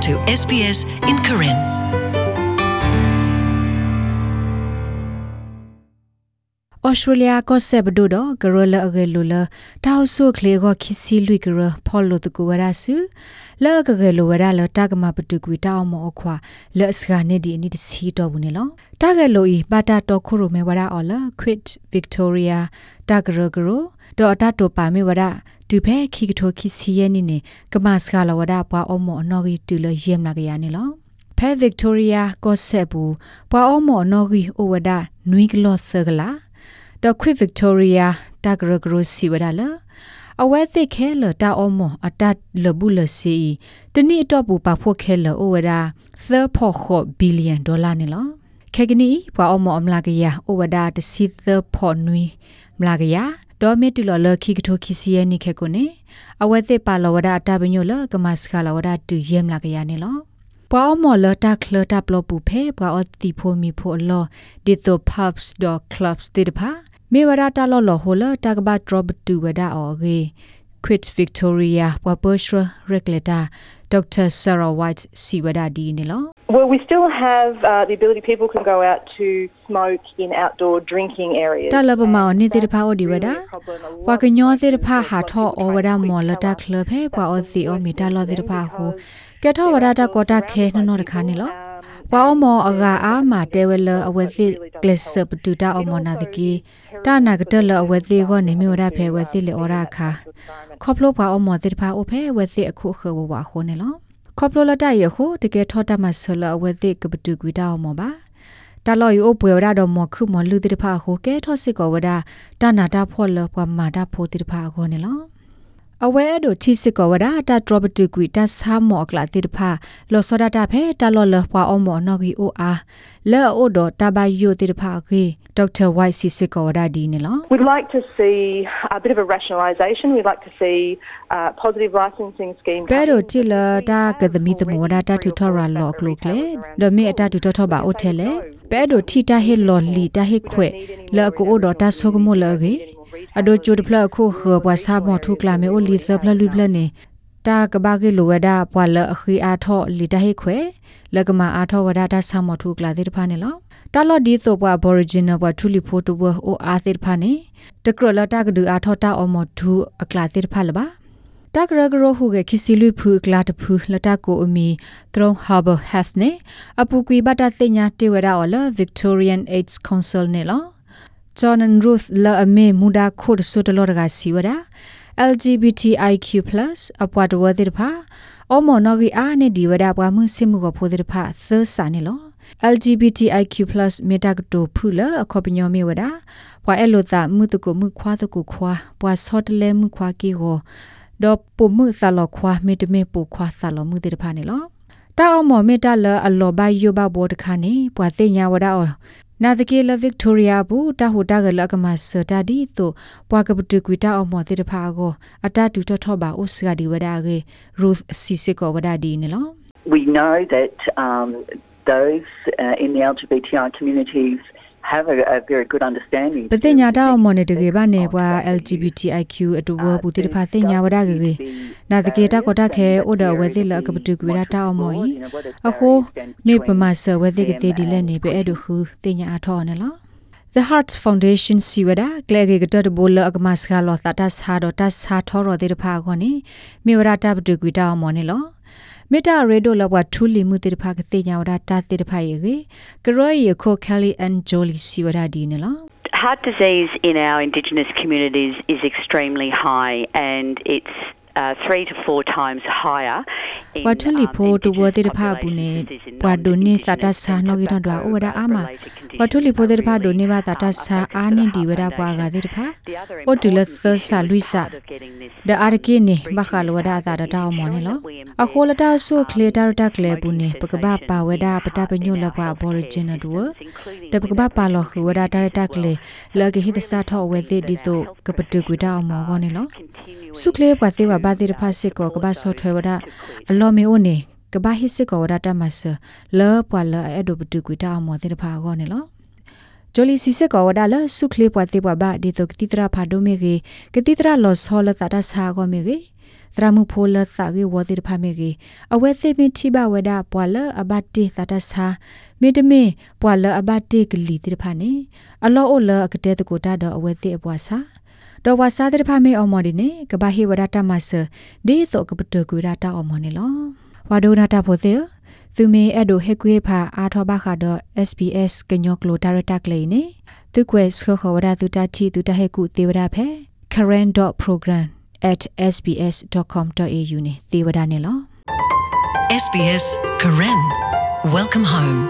to SBS in Karen. ဩစတြေးလျကဆက်ဘဒိုဒဂရလအဂလူလတောက်ဆုခလေကိုခီစီလူကရဖော်လို့တကူဝရဆူလောကဂလူဝရလတကမပတုကွေတောက်မောခွာလက်စကနေဒီအနိတစီတော့ဘူးနေလောတကလိုဤပါတာတော့ခုရမေဝရအော်လခွစ်ဗစ်တိုးရီယာတကရဂရိုဒေါ်တတိုပါမေဝရဒူဖဲခီကထိုခီစီယနေနေကမစကလဝရပွားအမောအနော်ဂီတူလယမ်လာကရနေလောဖဲဗစ်တိုးရီယာကောဆက်ဘူးပွားအမောနော်ဂီအိုဝဒနွီကလော့ဆဂလာ ဒေါ်ခွစ်ဗစ်တိုးရီယာတဂရဂရိုစီဝဒါလာအဝဲသိခဲလတာအမောအတတ်လဘူးလစီတနိတော့ပူပါဖို့ခဲလအိုဝဒါ3ဖို့ခဘီလီယံဒေါ်လာနေလောခေကနီဘွာအမောအမလာကရအိုဝဒါတစီ3ဖို့နွီမလာကရဒေါ်မီတူလလခိကထိုခိစီယနိခေကိုနေအဝဲသိပါလဝဒါတာဘညိုလကမစခလာဝဒါတူယမ်လာကရနေလောပွာမော်လတာခလတာပလပူဖေပွာအတိဖိုမီဖိုလောဒီတို pubs.clubs တိတဖာ မေဝရတာလော်လော်ဟိုလတာကဘတ်ဒရော့တူဝဒါအော်ဂေ quit victoria wabushra regleta dr sarah white siwada di ne lo Well, we still have uh, the ability people can go out to smoke in outdoor drinking areas. ta laba ma ni te pha o di wada wa ka nyo te pha ha tho o wada mo la ta khle phe pa o si o mi ta lo te pha ho ke tho wada ta ko ta khe no no ta kha ni lo ပွာအမောအဂါအာမတဲဝဲလအဝဲသိ ကလစ်ဆပတူတာအမောနာတကီတာနာကတလအဝဲသိကိုနေမျိုးရဖဲဝဲသိလေဩရာခါခေါပလိုပွာအမောတိဖာအဖဲဝဲသိအခုခဝဝခိုနေလောခေါပလိုလတရခုတကယ်ထောတမဆလအဝဲသိကပတူကွီတာအမောပါတလော်ယူပွေရတော့မခုမလူတိဖာခုကဲထောစစ်ကောဝဒတာနာတာဖောလပွာမာတာဖိုတိဖာခိုနေလော အဝဲဒိုချီစစ်ကောဝဒတာဒရဘတူကွီတဆာမောကလာတိတဖာလောစောဒတာဖဲတလောလပွာအမောနော်ဂီအိုအားလဲအိုဒတဘယိုတိတဖာခေဒေါက်တာဝိုက်စီစစ်ကောဝဒဒီနေလော We'd like to see a bit of a rationalisation. We'd like to see uh, positive licensing scheme. ပဲဒိုတီလာတာကဒမီတမောဒတာတူထော်ရာလော့ကလုကလေဒမေအတာတူထော်ပါအိုထဲလေပဲဒိုတီတာဟေလော်လီတာဟေခွဲလဲကိုအိုဒတာဆောကမိုလကေ အဒိုချူဒဖလခုခပွားစာမောထုကလာမေအိုလီဆပ်လလူပလနေတာကဘာကေလိုဝဒါပွာလအခီအားထောလီတဟိခွဲလကမာအားထောဝဒါတာဆာမောထုကလာသေးတဖာနေလောတာလော်ဒီဆိုပွာဘော်ရီဂျင်နယ်ပွာထူလီဖိုတိုဘအိုအားသေးတဖာနေတကရလတာကဒူအားထောတာအမောထူအကလာသေးတဖာလပါတကရဂရဟုကခီစီလူဖူကလာတဖူလတကိုအမီထရုံဟာဘာဟက်နေအပူကွီဘတာသိညာတေဝရာအော်လ Victorian AIDS Council နေလော John Ruth la ame muda khod so de lor ga siwara LGBTIQ+ အပွားတဝတိတဖာအမော်နော်ဂီအားနဲ့ဒီဝဒပွားမှုစစ်မှုကိုဖိုးတဲ့တဖာသစာနေလော LGBTIQ+ မေတာကတိုဖူလာအခေါပညောမေဝဒပွာအလိုတာမှုတကုမှုခွာတကုခွာပွာဆော့တလဲမှုခွာကီကိုဒေါ်ပုမှုသလောခွာမေတမေပူခွာသလောမှုတဲ့တဖာနေလော တာအမော်မေတာလအလောဘယိုဘဘောတခါနေပွာသိညာဝဒအောနာတကေလဗစ်တိုးရီယာဘူးတာဟိုတာကလကမစတာဒီတိုပွာကပတူကွီတာအမောတိတဖာကိုအတတူထထဘာဥစကဒီဝဒါကေ Ruth Sisiko ဝဒါဒီနေလော We know that um, those uh, in the LGBTI communities have a, a very good understanding. ပတိညာတာအမော်နေတကေဘာနေပွာ LGBTIQ အတူဝဘူတိတဖာသိညာဝဒါကေကေနာတကေတာကောတာခဲအိုဒဝဲသိလကပတူကွီတာတာအမော်ဤအခုမေပမဆဝဲသိကတိဒီလက်နေပဲအဲ့ဒုခုသိညာအထောနေလော The Heart Foundation siwada klege gata de bol ak mas kha lo ta tas ha do tas ha tho ro de pha ko ni mi wara ta bu gwi ta mo ni lo မေတ္တာရေဒိုလဘထူလီမှုတေတဖာကတိညာဝဒတာတေတဖာယေကရောယေခိုကယ်လီအန်ဂျိုလီစီဝဒဒီနလား Heart disease in our Indigenous communities is extremely high and it's uh, three to four times higher. ဝတ်ထလီဖိုတူဝတိတဖဘူးနေဘွာဒိုနေစတာဆာနောဂီတော့ဒွာဩဝဒအာမဝတ်ထလီဖိုတိတဖဒိုနေဘာစတာဆာအာနေဒီဝဒဘွာကတိတဖအိုတူလသဆာလူဆာဒအာရကိနေဘခလဝဒသာတတောင်းမော်နေလောအခိုလတာဆုခလေတာရတကလေဘူးနေပကပပါဝဒပတပညုလဘွာဘော်ရီဂျင်နဒူတပကပပါလောခဝဒတာရတကလေလကဟိတစာထောဝဲတိဒီတိုကပတူကွတာမော်ကောနေလောဆုခလေဘွာသေးဝဘာတိတဖစစ်ကောကဘာဆော့ထွဲဝဒအလောမေအိုနေကဘာဟိစစ်ကောဝဒတာမဆလောပွာလောအဲ့ဒိုပတူကွတာမော်တိတဖာကောနေလောဂျိုလီစီစကောဝဒါလဆုခလေပွားတေပွားဘာဒီတိုကတိတရာဖာဒိုမေဂေကတိတရာလောဆောလတာတာဆာကောမေဂေသရမှုဖိုလသကေဝတိတဖာမေကေအဝဲသိမတိဘဝဒပွာလအဘတ်တေသတဆာမေတမေပွာလအဘတ်တေကလီတိတဖာနေအလောအိုလအကတဲ့တကိုတာတော့အဝဲသိအပွားစာ တော့ဝါစာတဲ့ဖာမေအမော်ဒီနေကဘာဟေဝဒတာမဆဒီတော့ကပတကွေရတာအမော်နေလောဝါဒိုနာတာဖို့သေးသူမေအဲ့ဒိုဟက်ကွေဖာအာထောဘခါတော့ SBS ကညောကလိုတာရတာကလေးနေသူကွယ်စခခဝရသူတာတီသူတဟက်ကုတေဝရဖဲ current.program@sbs.com.au နေသေဝဒနေလော SBS Karen. Welcome home.